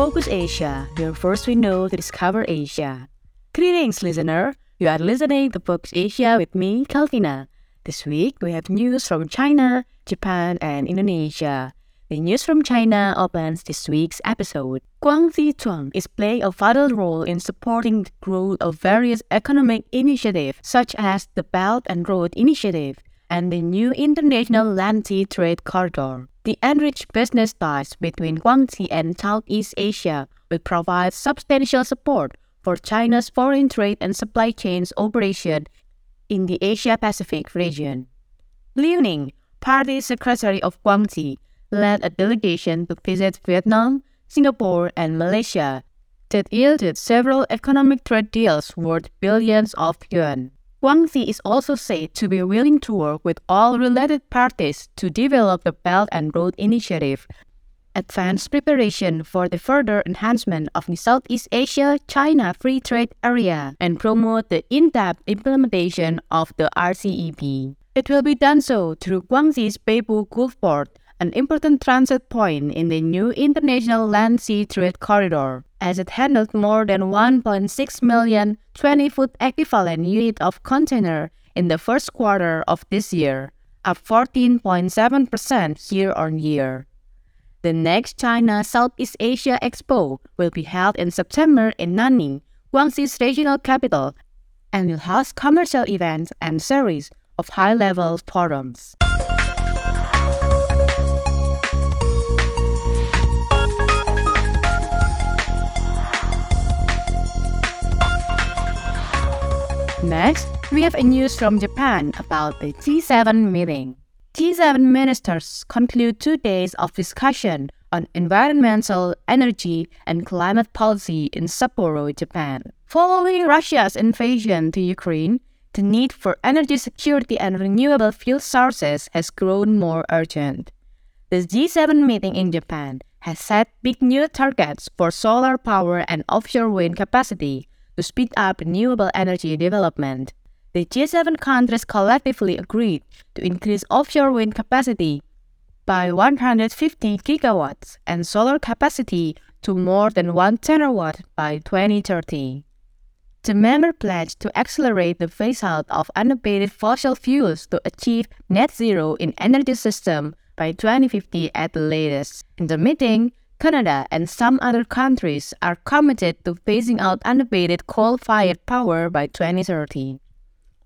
Focus Asia, your first window to discover Asia. Greetings, listener. You are listening to Focus Asia with me, Calvina. This week, we have news from China, Japan, and Indonesia. The news from China opens this week's episode. Guangxi Zhuang is playing a vital role in supporting the growth of various economic initiatives, such as the Belt and Road Initiative and the new International Land Sea Trade Corridor. The enriched business ties between Guangxi and Southeast Asia will provide substantial support for China's foreign trade and supply chains operation in the Asia Pacific region. Liu Ning, Party Secretary of Guangxi, led a delegation to visit Vietnam, Singapore, and Malaysia that yielded several economic trade deals worth billions of yuan. Guangxi is also said to be willing to work with all related parties to develop the Belt and Road Initiative, advance preparation for the further enhancement of the Southeast Asia China Free Trade Area, and promote the in depth implementation of the RCEP. It will be done so through Guangxi's Beibu Gulf Port an important transit point in the new international land sea trade corridor, as it handled more than 1.6 million 20 foot equivalent unit of container in the first quarter of this year, up 14.7% year on year. The next China Southeast Asia Expo will be held in September in Nanning, Guangxi's regional capital, and will host commercial events and series of high level forums. Next, we have a news from Japan about the G7 meeting. G7 ministers conclude two days of discussion on environmental, energy, and climate policy in Sapporo, Japan. Following Russia's invasion to Ukraine, the need for energy security and renewable fuel sources has grown more urgent. The G7 meeting in Japan has set big new targets for solar power and offshore wind capacity to speed up renewable energy development. The G7 countries collectively agreed to increase offshore wind capacity by 150 gigawatts and solar capacity to more than 1 terawatt by 2030. The member pledged to accelerate the phase out of unabated fossil fuels to achieve net zero in energy system by 2050 at the latest. In the meeting, Canada and some other countries are committed to phasing out unabated coal fired power by 2030,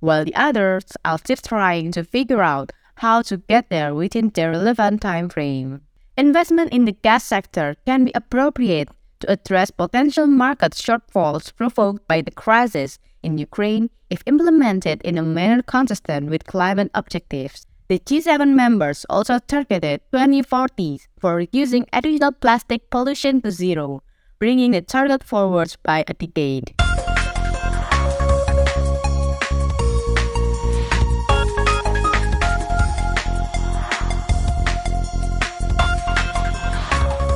while the others are still trying to figure out how to get there within their relevant time frame. Investment in the gas sector can be appropriate to address potential market shortfalls provoked by the crisis in Ukraine if implemented in a manner consistent with climate objectives. The G7 members also targeted 2040 for reducing additional plastic pollution to zero, bringing the target forward by a decade.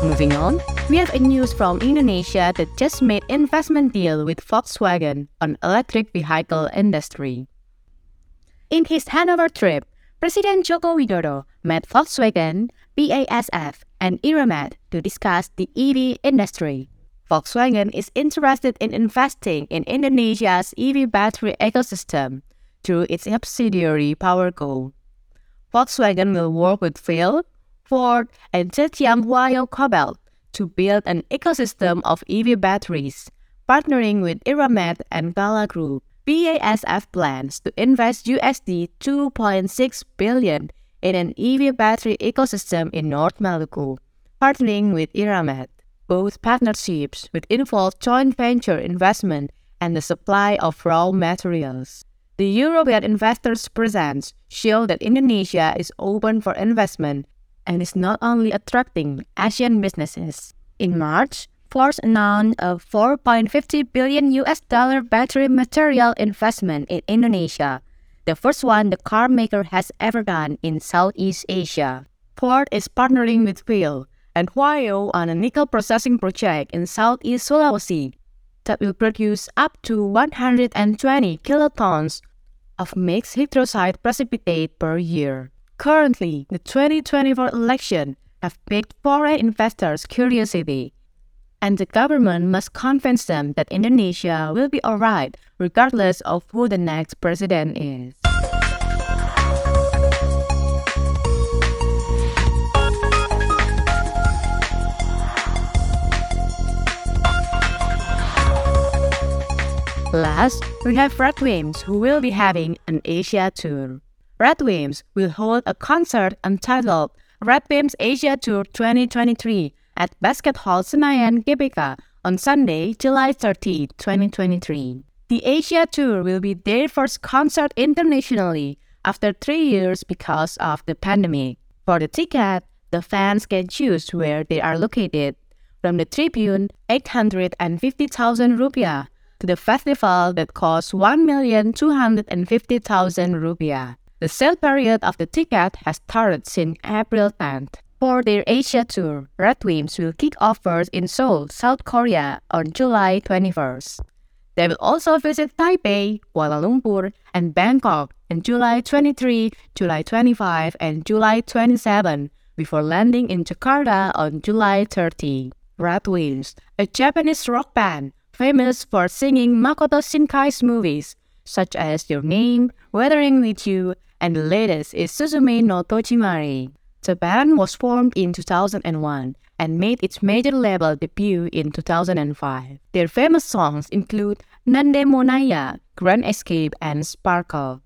Moving on, we have a news from Indonesia that just made investment deal with Volkswagen on electric vehicle industry. In his Hanover trip, President Joko Widodo met Volkswagen, BASF, and Eramet to discuss the EV industry. Volkswagen is interested in investing in Indonesia's EV battery ecosystem through its subsidiary PowerCo. Volkswagen will work with Vale, Ford, and Zhejiang Huayou Cobalt to build an ecosystem of EV batteries, partnering with Eramet and Gala Group. BASF plans to invest USD 2.6 billion in an EV battery ecosystem in North Maluku, partnering with Eramet. Both partnerships would involve joint venture investment and the supply of raw materials. The European investors' presence show that Indonesia is open for investment and is not only attracting Asian businesses. In March, Ford announced a 4.50 billion US dollar battery material investment in Indonesia, the first one the car maker has ever done in Southeast Asia. Ford is partnering with Vale and Huayou on a nickel processing project in Southeast Sulawesi that will produce up to 120 kilotons of mixed hydroxide precipitate per year. Currently, the 2024 election have piqued foreign investors' curiosity and the government must convince them that Indonesia will be alright regardless of who the next president is. Last, we have RADWIMPS who will be having an Asia tour. RADWIMPS will hold a concert entitled RADWIMPS Asia Tour 2023 at Basket Hall Senayan, GBK on Sunday, July 30, 2023. The Asia Tour will be their first concert internationally after three years because of the pandemic. For the ticket, the fans can choose where they are located. From the Tribune, 850,000 rupiah to the festival that costs 1,250,000 rupiah. The sale period of the ticket has started since April 10th. For their Asia tour, RADWIMPS will kick off first in Seoul, South Korea on July 21st. They will also visit Taipei, Kuala Lumpur, and Bangkok in July 23, July 25, and July 27 before landing in Jakarta on July 30. RADWIMPS, a Japanese rock band, famous for singing Makoto Shinkai's movies, such as Your Name, Weathering with You, and the latest is Suzume no Tojimari. The band was formed in 2001 and made its major label debut in 2005. Their famous songs include Nandemonaiya, Grand Escape, and Sparkle.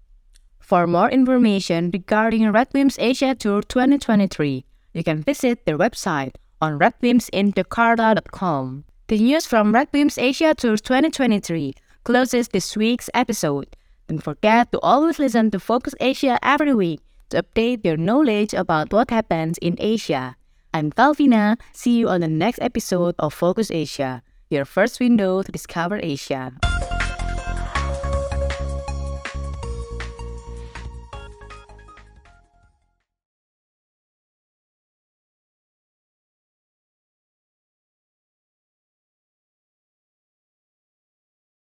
For more information regarding RADWIMPS Asia Tour 2023, you can visit their website on radwimpsinjakarta.com. The news from RADWIMPS Asia Tour 2023 closes this week's episode. Don't forget to always listen to Focus Asia every week to update your knowledge about what happens in Asia. I'm Calvina. See you on the next episode of Focus Asia, your first window to discover Asia.